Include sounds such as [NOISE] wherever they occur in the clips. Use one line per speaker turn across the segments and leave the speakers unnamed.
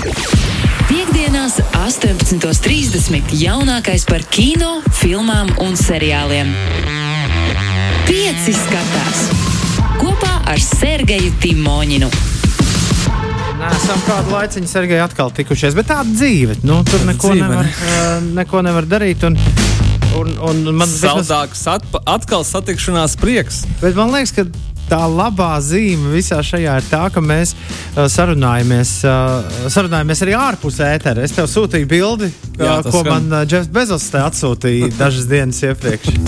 Piektdienās, 18.30. jaunākais par kino, filmām un seriāliem. Pieci skatās kopā ar Sergeju Timoņinu.
Esam kādu laiciņu Sergei atkal tikušies, bet tāda dzīve. Nu, tur neko
dzīve,
nevar,
ne?
uh, neko nevar darīt. Un, un, un man,
Saldāks atpa, atkal satikšanās prieks.
bet man liekas, ka tā labā zīme visā šajā ir tā, ka mēs uh, sarunājamies, uh, sarunājamies arī ārpus ētera. Es tev sūtīju bildi,
Jā,
uh, ko
skan.
man uh, Jeffs Bezos atsūtīja [LAUGHS] dažas dienas iepriekš. [LAUGHS]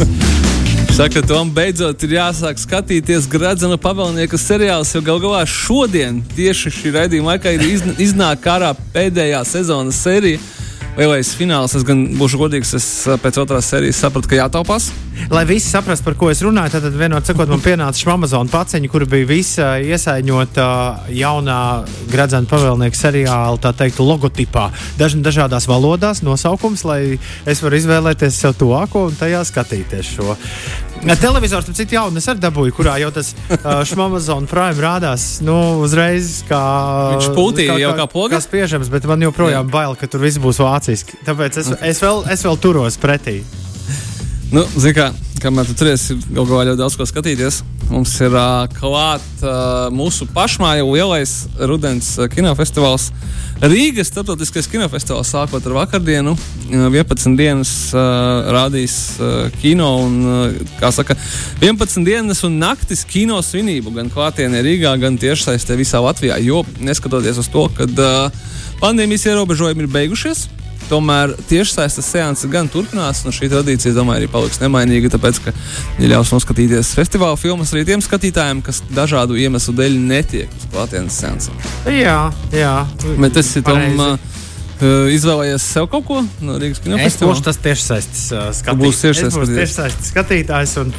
Saka, tam beidzot ir jāsāk skatīties Gradzena pavēlnieka seriāls, jo gal galā šodien, tieši šī raidījuma laikā, ir izn- iznāk ārā pēdējā sezonas sērija. Lielais fināls, es gan būšu godīgs, es uh, pēc otrās sērijas sapratu, ka jātaupās.
Lai visi saprastu, par ko es runāju, tad vienot sakot, man pienāca šī Amazon paciņa, kur bija visa iesaņota jaunā Gradzena pavēlnieka seriāla, tā teikt, logotipā. Daž, dažādās valodās nosaukums, lai es varu izvēlēties sev tuvāko un tajā skatīties šo. Televizors, tam citu jaunu es arī dabūju, kurā jau tas Amazon Prime rādās nu, uzreiz kā.
Viņš pūtīja jau kā poga?
Kā spiežams, bet man joprojām
Jā.
bail, ka tur viss būs vāciski. Tāpēc es, es, vēl, es vēl turos pretī.
Nu, Ziniet, kā, kamēr tu turies, ir gal galā ļoti daudz ko skatīties. Mums ir uh, klāts uh, mūsu pašmāju lielais rudens uh, kinofestivāls. Rīgas starptautiskais kinofestivāls sākot ar vakardienu. Uh, 11 dienas uh, rādīs uh, kino un, uh, kā saka, 11 dienas un naktis kino svinību gan klātienē Rīgā, gan tiešsaistē visā Latvijā. Jo neskatoties uz to, ka uh, pandēmijas ierobežojumi ir beigušies. Tomēr tiešsaistes seanses gan turpinās, un šī tradīcija, domāju, arī paliks nemainīga. Tāpēc, ka ja ļaus noskatīties festivāla filmas arī tiem skatītājiem, kas dažādu iemeslu dēļ netiek uz klātienes seansiem.
Jā, jā.
Bet es tam
Pareizi.
uh, izvēlējies sev kaut ko no Rīgas
Es
kinofestivāla.
būšu tas tiešsaistes uh, skatītājs. Es būšu tiešsaistes skatītājs un,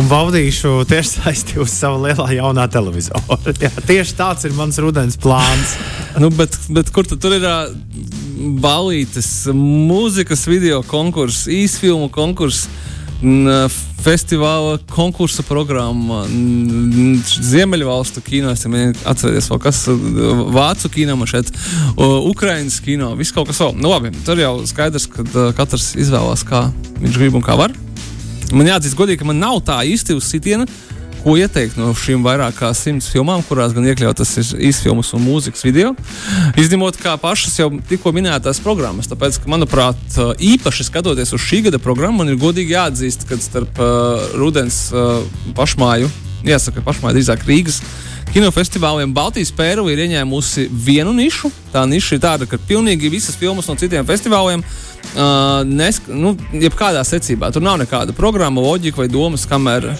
un baudīšu tiešsaisti uz sava lielā jaunā televizora. [LAUGHS] Jā, tieši tāds ir mans rudens plāns.
Nu, bet, bet kur tad tur ir uh, balītes, mūzikas video konkurss, īsfilmu konkurss? uh, Festivāla konkursa programma, Ziemeļvalstu kino, es vēl kas uh, Vācu kino, šeit, uh, Ukraiņas kino, viss kaut kas vēl. Nu, labi, tur jau skaidrs, ka uh, katrs izvēlās, kā viņš grib un kā var. Man jāatzīst, godīgi, ka man nav tā īsti uz sitiena, ko ieteikt no šīm vairāk kā simts filmām, kurās gan iekļautas ir īsfilmas un mūzikas video. Izņemot kā pašas jau tikko minētās programmas, tāpēc, ka, manuprāt, īpaši skatoties uz šī gada programmu, man ir godīgi jāatzīst, ka starp uh, rudens uh, pašmāju, jāsaka, pašmāju drīzāk Rīgas kinofestivāliem Baltijas pērle ir ieņēmusi vienu nišu. Tā niša ir tāda, ka pilnīgi visas filmas no citiem festivāliem uh, nesk, nu, jebkādā secībā. Tur nav nekāda programma, loģika vai domas, kamēr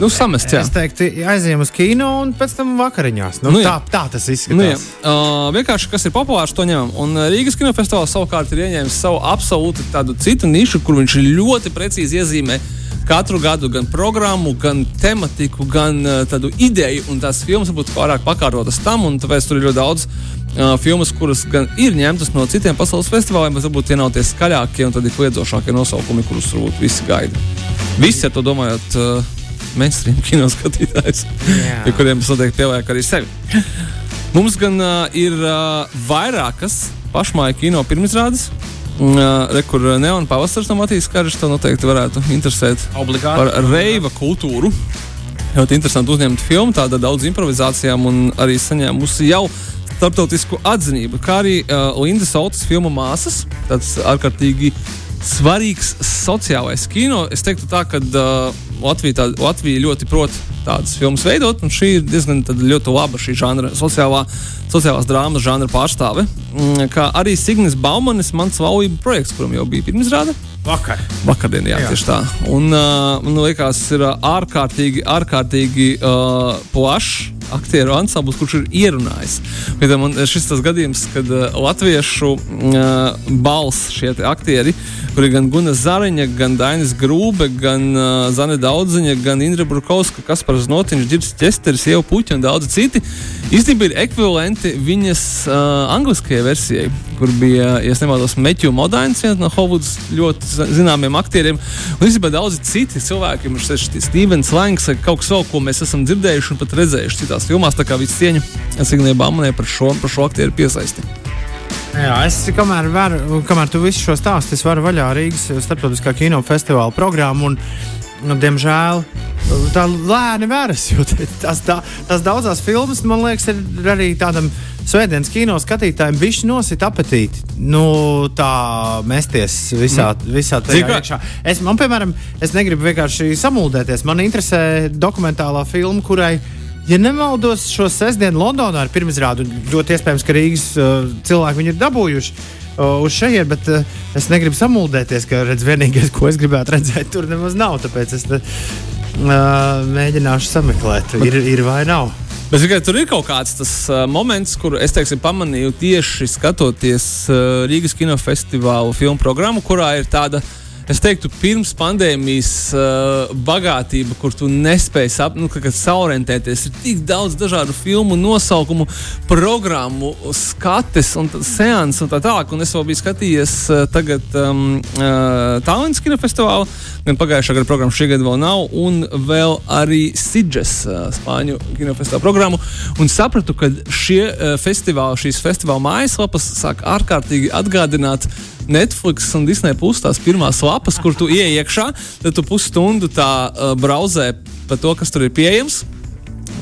nu, samest. jā.
Es teiktu, aizējām uz kino un pēc tam vakariņās. Nu,
Nu, jā.
tā, tā tas
Nu, jā.
izskatās.
uh, vienkārši kas ir populārs, to ņemam. Un uh, Rīgas kinofestivāls savukārt ir ieņēmis savu absolūti tādu citu nišu, kur viņš ļoti precīzi iezīmē katru gadu gan programmu, gan tematiku, gan uh, tādu ideju. Un tās filmas būtu pārāk pakārtotas tam, un tāpēc tur ir ļoti daudz. Uh, filmas, kuras gan ir ņemtas no citiem pasaules festivāliem, bet varbūt tie nav tie skaļākie un tādi kliedzošākie nosaukumi, kurus varbūt visi gaida. Visi ar to domājot, uh, mainstream kino skatītājs,
Jā.
ja kuriem tas noteikti pieliek arī sevi. Mums gan uh, ir uh, vairākas pašmāju kino pirmizrādes. Uh, Rekur Neona pavasaris no Matīs Kāržas to noteikti varētu interesēt
Obligāti.
par reiva kultūru. Ļoti interesanti uzņemt filmu, tāda daudz improvizācijām un arī saņēmusi jau starptautisku atzinību. Kā arī uh, Linda Sautas filmu Māsas, tāds ārkārtīgi svarīgs sociālais kino. Es teiktu tā, ka uh, Latvija, tā, Latvija ļoti prot tādas filmas veidot, un šī ir diezgan ļoti laba šī žanra, sociālā, sociālās drāmas žanra pārstāve. Mm, Kā arī Signis Baumanis, mans laulību projekts, kuram jau bija pirmizrāde.
Vakar.
Vakardien, jā,
Jā.
tieši tā. Un uh, man liekas, ir ārkārtīgi, ārkārtīgi uh, plašs aktieru ansamblis, kurš ir ierunājis. Bet man šis tas gadījums, kad uh, latviešu uh, balss šie aktieri, kuri gan Guna Zariņa, gan Dainis Grūbe, gan uh, Zane Daudziņa, gan Indra Brukovska, Kaspars Notiņš, Girs Česteris, Jau Puķi un daudzi citi, īstenībā ir ekvivalenti viņas uh, angliskajai versijai, kur bija, ja nemaldos, Meķu Modains, viens no Hovudas ļoti zi- zināmiem aktieriem. Un īstenībā daudzi citi cilvēki, mums ir Stevens Langs, kaut kas vēl, ko mēs esam dzirdējuši un pat redzējuši citās filmās. Tā kā viss cieņa Signē Bamanē par šo, par šo aktieru piesaisti.
Jā, es kamēr, varu, kamēr tu visu šo stāstu, es varu vaļā Rīgas starptautiskā kinofestivāla programmu. Un, nu, diemžēl tā lēni veras, jo tās, tā, tās daudzās filmas, man liekas, ir arī tādam svētdienas kino skatītājiem bišķi nosit apetīti. Nu, tā mesties visā, mm. visā tajā iekšā. Es, man, piemēram, es negribu vienkārši samuldēties. Man interesē dokumentālā filma, kurai Ja nemaldos, šo sestdienu Londonā ir pirmizrāde. Ļoti iespējams, ka Rīgas uh, cilvēki viņu ir dabūjuši uh, uz šejienes, bet uh, es negribu samuldēties, ka redz, vienīgais, ko es gribētu redzēt, tur nemaz nav. Tāpēc es te, uh, mēģināšu sameklēt, ir, ir vai nav.
Bet tikai tur ir kaut kāds tas uh, moments, kur es teiksim, pamanīju tieši skatoties uh, Rīgas kinofestivālu filmu programmu, kurā ir tāda uh, es teiktu, pirms pandēmijas uh, bagātība, kur tu nespēji sap, nu, saorientēties. Ir tik daudz dažādu filmu, nosaukumu, programmu, skates un seansu un tā tālāk. Un es vēl biju skatījies uh, tagad um, uh, Tallinas kinofestivālu, gan pagājušā gada programmu šī gada vēl nav, un vēl arī Sidžes uh, Spāņu kinofestivāla programmu. Un sapratu, ka šie uh, festivāli, šīs festivāla mājaslapas sāk ārkārtīgi atgādināt Netflix un Disney plus tās pirmās lapas, kur tu ienāc iekšā, tad tu pusstundu tā uh, brauzē par to, kas tur ir pieejams.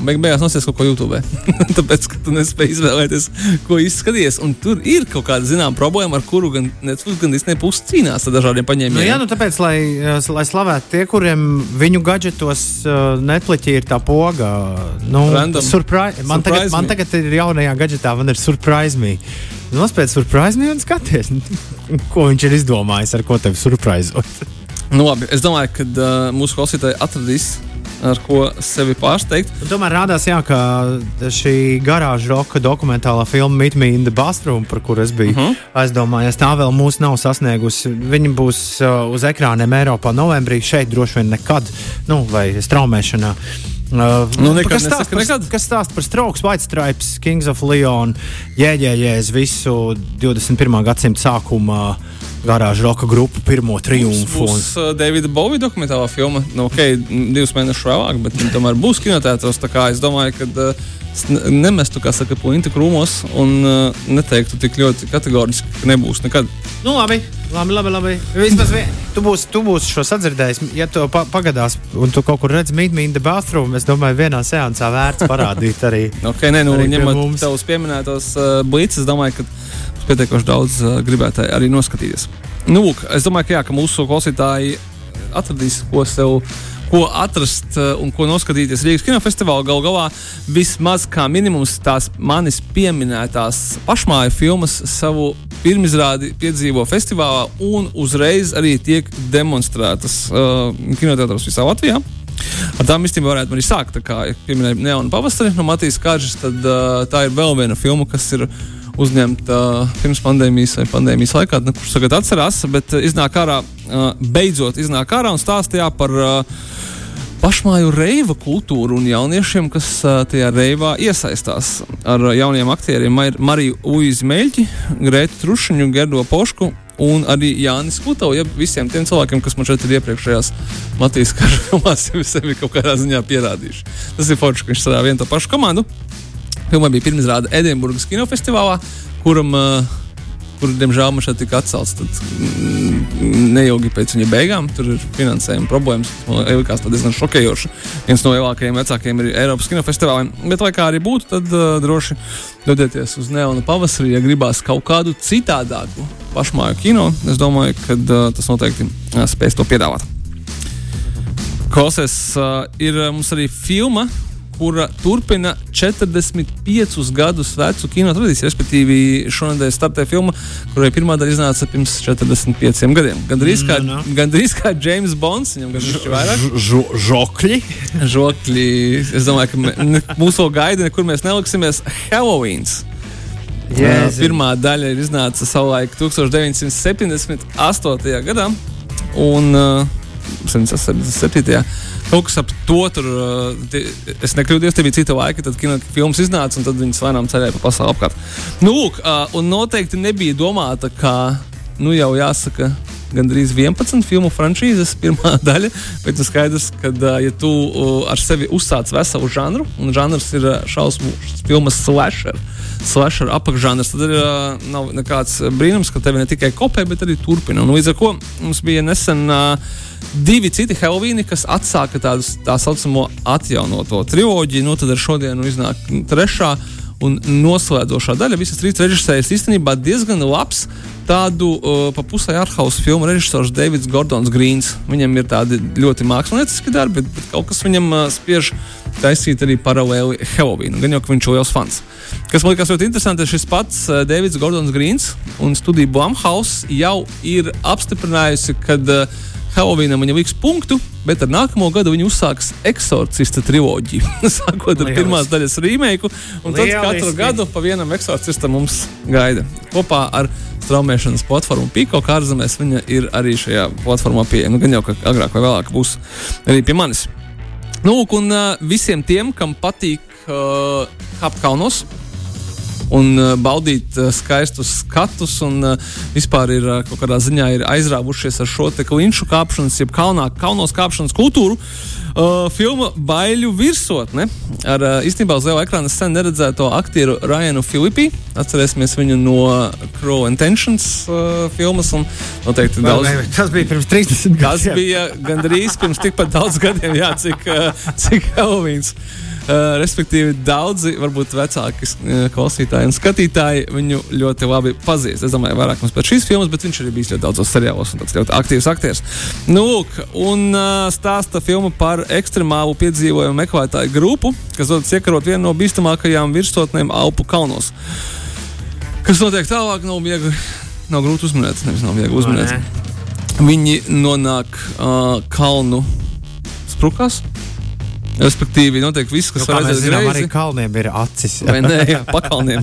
Beig beigās nosies kaut ko YouTube. [LAUGHS] Tāpēc, ka tu nespēji izvēlēties, ko izskaties. Un tur ir kaut kāda zināmā problēma, ar kuru gan Netflix, gan Disney puses cīnās ar dažādiem paņēmieniem.
Nu, jā, nu tāpēc, lai, lai slavētu tie, kuriem viņu gadgetos uh, Netflix ir tā poga, nu, surprise, man, surprise tagad, me. man tagad ir jaunajā gadgetā, man ir surprise me. Nospēj surprise me un skaties, [LAUGHS] ko viņš ir izdomājis, ar ko tevi surprizot.
nu, labi, es domāju, ka uh, mūsu klausītāji atradīs ar ko sevi pārsteigt.
Un tomēr rādās, jā, ka šī garāža roka dokumentālā filma Meet Me in the Bathroom, par kuru es biju uh mhm. -huh. aizdomājies, tā vēl mūs nav sasniegusi. Viņa būs uh, uz ekrāniem Eiropā novembrī, šeit droši vien nekad, nu, vai straumēšanā. Uh,
nu, nekad,
kas stāsta par, kas stāst par Strokes, White Stripes, Kings of Leon, jēģējēs visu 21. gadsimta sākumā? Uh, garāžu roka grupu pirmo triumfu.
Tas būs uh, Davida Bovija dokumentālā filma. Nu, okay, divus mēnešus vēlāk, bet tomēr būs kinotētos. Es domāju, ka uh, nemestu, kā saka, puņķi krūmos un uh, neteiktu tik ļoti kategoriski, ka nebūs nekad.
Nu, labi, labi, labi. labi. Vismaz vien, tu būsi tu būs šo sadzirdējis. Ja tu pa, pagadās un tu kaut kur redzi Me in the Bathroom, es domāju, vienā seansā vērts parādīt arī. [LAUGHS]
okay, nē, nu, ņemot tavus pieminētos uh, blīces, es domāju, ka pietiekoši daudz uh, gribētāji arī noskatīties. Nu, lūk, es domāju, ka, jā, ka mūsu klausītāji atradīs, ko sev. Ko atrast uh, un ko noskatīties Rīgas kinofestivālā. Galu galā vismaz kā minimums tās manis pieminētās pašmāju filmas savu pirmizrādi piedzīvo festivālā un uzreiz arī tiek demonstrētas uh, kinoteātros visā Latvijā. Ar tām īstenībā varētu arī sākt. Kā ja pieminēja Neona Pavasari no Matīs Kāržas, tad uh, tā ir vēl viena filma, kas ir uzņemta uh, pirms pandēmijas vai pandēmijas laikā, ne, kurš tagad atcerās, bet uh, iznāk ārā, beidzot iznāk ārā un stāstīja par pašmāju reiva kultūru un jauniešiem, kas tajā reivā iesaistās ar jauniem aktieriem Mar Mariju Uīzi Meļķi, Grētu Trušiņu, Gerdo Pošku un arī Jānis Kutovs. Ja visiem tiem cilvēkiem, kas man šeit ir iepriekšējās Latvijas filmās, [LAUGHS] jau sevi kaut kādā ziņā pierādījuši. Tas ir forši, ka viņš strādā vienu to pašu komandu. Filmai bija pirmizrāde Edinburgas kinofestivālā, kuram, uh, kur, diemžēl, man šeit tika atcelts. Tad, mm, neilgi pēc viņa beigām tur ir finansējuma problēmas. Man liekas, tas diezgan šokējoši. Viens no lielākajiem, vecākajiem ir Eiropas kinofestivāliem. Bet, lai kā arī būtu, tad uh, droši dodieties uz Neona pavasarī, ja gribās kaut kādu citādāku pašmāju kino. Es domāju, ka uh, tas noteikti uh, spēs to piedāvāt. Klausies, uh, ir mums arī filma kura turpina 45 gadus vecu kino tradīciju. Respektīvi, šonadēļ startē filma, kurai pirmā daļa iznāca pirms 45 gadiem. Gandrīz kā, no, no. Gandrīz kā James Bonds, viņam gan ir vairāk.
Žokļi.
Žokļi. [LAUGHS] Es domāju, ka mūsu gaida, nekur mēs neliksimies. Halloween.
Jēzin.
Pirmā daļa ir iznāca savulaik 1978. gadā un uh, 77 kaut kas ap to tur. Tie, es nekļūdījos, tie bija cita laika, tad kino filmas iznāca un tad viņas lēnām ceļoja pa pasauli apkārt. Nu, lūk, un noteikti nebija domāta kā, nu jau jāsaka, gandrīz 11 filmu frančīzes, [LAUGHS] pirmā daļa. Bet ir skaidrs, ka, ja tu ar sevi uzsāc veselu žanru, un žanrs ir šausmu filmas slasher, slasher apakšžanrs, tad ir, nav nekāds brīnums, ka tevi ne tikai kopē, bet arī turpina. Un līdz ar to mums bija nesen. Divi citi Helovīni, kas atsāka tādus, tā saucamo atjaunoto triloģiju. Nu, tad ar šodienu iznāk trešā un noslēdzošā daļa. Visas trīs režisējas īstenībā diezgan labs. Tādu uh, pa pusē ārhausa filmu režisors Davids Gordons Grīns. Viņam ir tādi ļoti mākslinieciski darbi, bet kaut kas viņam uh, spiež taisīt arī paralēli Helovīnu. Gan jau, ka viņš ir liels fans. Kas man liekas ļoti interesanti, ir šis pats uh, Davids Gordons Grīns un studija Blumhouse jau ir apstiprinājusi, ka uh, Helovīnam viņa liks punktu, bet ar nākamo gadu viņa uzsāks eksorcista triloģiju. [LAUGHS] Sākot ar Lieliski. pirmās daļas rīmēku, un tad katru gadu pa vienam eksorcistam mums gaida. Kopā ar straumēšanas platformu Piko ārzemēs viņa ir arī šajā platformā pieejama. Nu, gan jau, ka agrāk vai vēlāk būs arī pie manis. Nu, un uh, visiem tiem, kam patīk uh, kāpt kalnos, un uh, baudīt uh, skaistus skatus. Un, uh, vispār ir kaut kādā ziņā aizrāvušies ar šo klinšu kāpšanas, jeb kalnā, kalnos kāpšanas kultūru. Uh, filma Baiļu virsotne ar uh, īstenībā uz liela ekrāna sen neredzēto aktieru Ryanu Filipi. Atcerēsimies viņu no Crow Intentions uh, filmas.
Noteikti, daudz... ne, tas bija pirms 30 gadiem.
Tas bija gandrīz pirms tikpat daudz gadiem, jā, cik, uh, cik Halloween. Uh, respektīvi, daudzi, varbūt vecāki uh, klausītāji un skatītāji viņu ļoti labi pazīst. Es domāju, vairāk mums par šīs filmas, bet viņš arī bijis ļoti daudzos seriālos un tāds ļoti aktīvs aktieris. Nu, lūk, un uh, stāsta filma par ekstremālu piedzīvojumu meklētāju grupu, kas dodas iekarot vienu no bīstamākajām virsotnēm Alpu kalnos. Kas notiek tālāk, nav viegli, nav grūti uzminēt, nevis nav viegli uzminēt. No, Viņi nonāk uh, kalnu sprukās. Respektīvi, notiek viss, kas
nu, aiziet greizi. Arī kalniem ir acis.
Vai ne? Jā, pakalniem.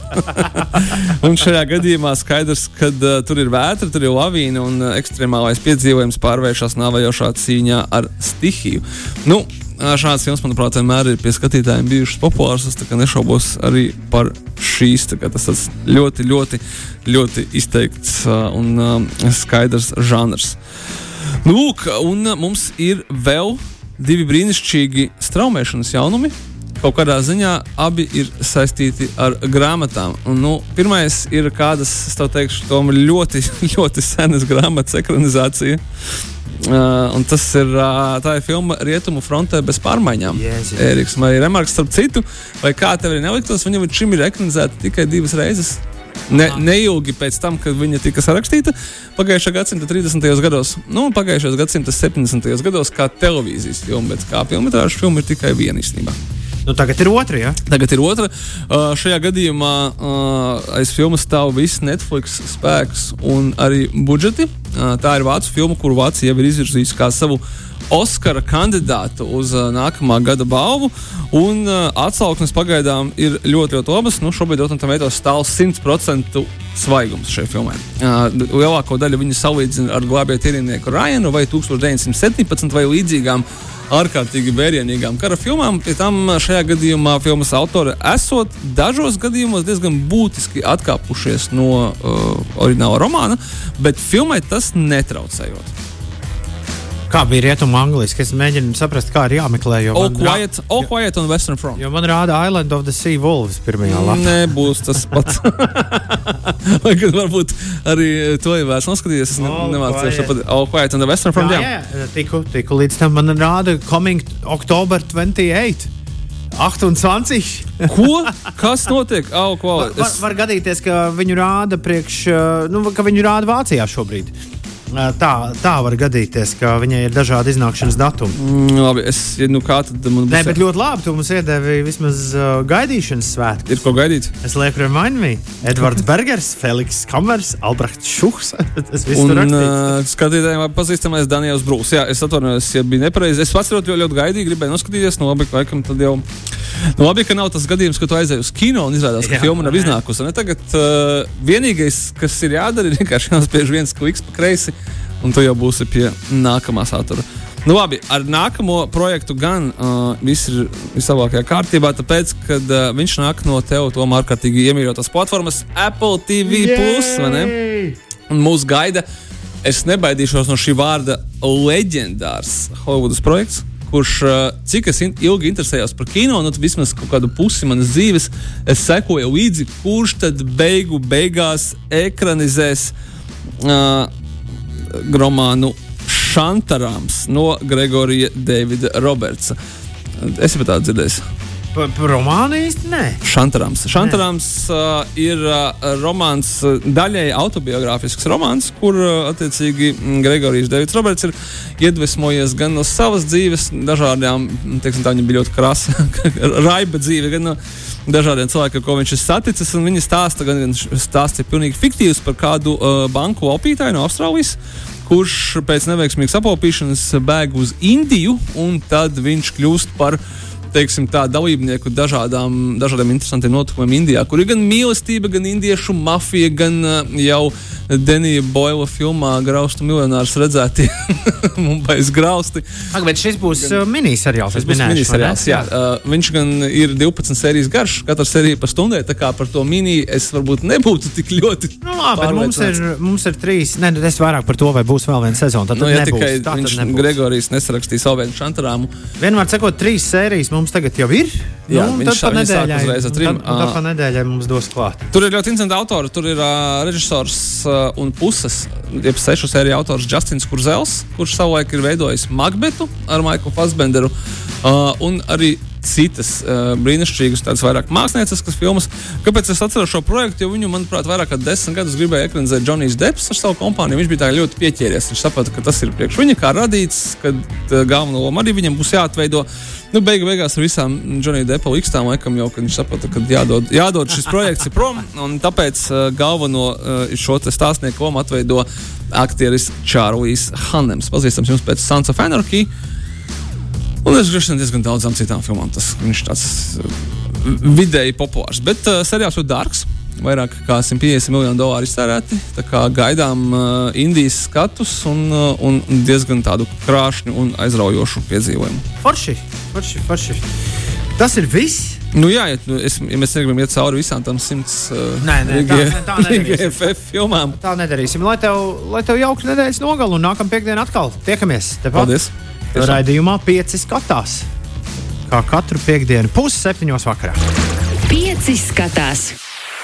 [LAUGHS] un šajā gadījumā skaidrs, ka uh, tur ir vētra, tur ir lavīna un uh, ekstremālais piedzīvojums pārvēršas nāvējošā cīņā ar stihiju. Nu, Šāds filmas, manuprāt, vienmēr ir pie skatītājiem bijušas populārs. Es nešaubos arī par šīs. Tas ir ļoti, ļoti, ļoti izteikts uh, un uh, skaidrs žanrs. Nu, lūk, un uh, mums ir vēl divi brīnišķīgi straumēšanas jaunumi. Kaut kādā ziņā abi ir saistīti ar grāmatām. Un, nu, pirmais ir kādas, es teikšu, ļoti, [LAUGHS] ļoti senas grāmatas ekranizācija. Uh, tas ir, uh, tā ir filma Rietumu frontē bez pārmaiņām. Yes, yes. Eriks Marija Remarks, starp citu, vai kā tev ir neliktos, viņam šim ir ekranizēta tikai divas reizes. Ne, neilgi pēc tam, kad viņa tika sarakstīta pagājušā gadsimta 30. gados, nu, pagājušā gadsimta 70. gados, kā televīzijas filma, bet kā filmas filma ir tikai viena īstenībā.
Nu, tagad ir otra. Ja?
Tagad ir otra. Uh, šajā gadījumā uh, aiz filmas stāv viss Netflix spēks un arī budžeti. Uh, tā ir vācu filma, kuru Vācija jau ir izvirzījusi kā savu Oskara kandidātu uz uh, nākamā gada balvu. Un uh, atsauksmes pagaidām ir ļoti, ļoti labas. Nu, šobrīd Rotam veidos stāv 100% svaigums šai filmai. Uh, lielāko daļu viņa salīdzina ar glābēju tīrnieku Ryanu vai 1917 vai līdzīgām ārkārtīgi vērienīgām kara filmām. Pie tam šajā gadījumā filmas autori esot dažos gadījumos diezgan būtiski atkāpušies no uh, oriģināla romāna, bet filmai tas netraucējot.
Kā bija rietumu angliski? Es mēģinu saprast, kā ir jāmeklē.
All quiet, all quiet on Western Front.
Jo man rāda Island of the Sea Wolves pirmajā lapā. [LAUGHS]
Nebūs tas pats. [LAUGHS] Vai gan varbūt arī to jau vairs noskatījies. Es nemācīju šo pat All quiet on the Western Front. Jā, jā.
jā. Tiku, tiku līdz tam man rāda Coming October 28. 28. [LAUGHS]
Ko? Kas notiek? Oh,
var, var, var gadīties, ka viņu rāda priekš, nu, ka viņu rāda Vācijā šobrīd. Tā, tā var gadīties, ka viņai ir dažādi iznākšanas datumi.
Mm, labi, es nu, kā tad man būs.
Nē, bet ļoti labi. Tu mums iedevi vismaz uh, gaidīšanas svētkus.
Ir ko gaidīt.
Es lieku remind me. Edvards Bergers, [LAUGHS] Feliks Kamers, Albrechts Šuhs. [LAUGHS]
Tas viss tur ir. Uh, skatītājiem pazīstamais Daniels Brūks. Jā, es atvainojos, ja bija nepareizi. Es pats ļoti, ļoti gaidīju, gribēju noskatīties. Nu, labi, laikam tad jau. Nu, labi, ka nav tas gadījums, ka tu aizēji uz kino un izrādās, ka jā, filma nav iznākusi. Ne? Tagad uh, vienīgais, kas ir jādara, ir vienkārši [LAUGHS] jāspiež viens kliks pa kreisi un tu jau būsi pie nākamā satura. Nu, labi, ar nākamo projektu gan uh, viss ir vislabākajā kārtībā, tāpēc, ka uh, viņš nāk no tev to ārkārtīgi iemīļotās platformas Apple TV. Plus, un mūs gaida es nebaidīšos no šī vārda leģendārs Hollywoodas projekts. Kurš, cik es ilgi interesējos par kino, nu, vismaz kādu pusi manas dzīves, es sekoju līdzi, kurš tad beigu beigās ekranizēs uh, romānu Šantarāms no Gregorija Davida Robertsa. Es jau tādu dzirdēju.
Romāna īsti nē.
Šantarāms. Šantarāms uh, ir uh, romāns, uh, daļai autobiogrāfisks romāns, kur uh, attiecīgi Gregorijs Davids Roberts ir iedvesmojies gan no savas dzīves, dažādām, teiksim, tā viņa bija ļoti krasa, [LAUGHS] raiba dzīve, gan no dažādiem cilvēkiem, ko viņš ir saticis. Viņa stāsta, gan, gan stāsts ir pilnīgi fiktīvs par kādu uh, banku opītāju no Austrālijas kurš pēc neveiksmīgas apopīšanas bēg uz Indiju, un tad viņš kļūst par teiksim, tā, dalībnieku dažādām, dažādiem interesantiem notikumiem Indijā, kur ir gan mīlestība, gan indiešu mafija, gan uh, jau Denija Boila filmā Graustu miljonārs redzēti [LAUGHS] Mumbais grausti.
Ak, bet šis būs gan, miniseriāls.
Tas būs miniseriāls, jā. Uh, viņš gan ir 12 sērijas garš, katra sērija pa stundai, tā kā par to mini es varbūt nebūtu tik ļoti.
Nu, labi, bet mums ir, mums ir trīs, ne, es vairāk par to, vai būs vēl viena sezona. Tad,
nu,
tad
ja
nebūs,
tikai
tā
viņš
nebūs.
Gregorijs nesarakstīs vēl vienu šantarāmu.
Vienmēr sakot, trīs sērijas mums tagad jau ir.
Jā,
nu,
viņš
tad pa
sāk- viņš sāk
nedēļai,
uzreiz ar
un
trim,
tad, un tad
ā.
pa nedēļai mums dos klāt.
Tur ir ļoti interesanti autori. Tur ir uh, režisors uh, un puses, jeb sešu sēriju autors Justins Kurzels, kurš savulaik ir veidojis Makbetu ar Maiku Fasbenderu. Uh, un arī citas uh, brīnišķīgas, tādas vairāk mākslinieciskas filmas. Kāpēc es atceros šo projektu? Jo viņu, manuprāt, vairāk kā desmit gadus gribēja ekranizēt Džonijs Deps ar savu kompāniju. Viņš bija tā ļoti pieķēries. Viņš saprata, ka tas ir priekš viņa kā radīts, ka uh, galveno lomu arī viņam būs jāatveido. Nu, beigu, beigās ar visām Džonija Depa likstām, laikam jau, kad viņš saprata, ka jādod, jādod šis projekts prom. Tāpēc uh, galveno uh, šo stāstnieku lomu atveido aktieris Čārlis Hanems. Pazīstams jums pēc Sons of Anarchy. Un es gribēju diezgan daudzām citām filmām. Tas viņš tāds uh, vidēji populārs. Bet uh, seriāls ir dārgs. Vairāk kā 150 miljonu dolāru iztērēti. Tā kā gaidām uh, Indijas skatus un, uh, un diezgan tādu krāšņu un aizraujošu piedzīvojumu.
Forši, forši, forši. Tas ir viss.
Nu, jā, ja, nu, es, ja mēs negribam iet cauri visām tām simts uh,
Nē, nē, tā- nē, tā nedarīsim.
Filmām.
Tā nedarīsim. Lai tev, lai tev jauka nedēļas nogala un nākamā piekdiena atkal tiekamies. Tepat
Paldies!
Raidījumā pieci skatās. Kā katru piekdienu, pusseptiņos vakarā.
Pieci skatās.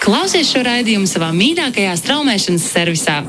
Klausies šo raidījumu savā mīļākajā straumēšanas servisā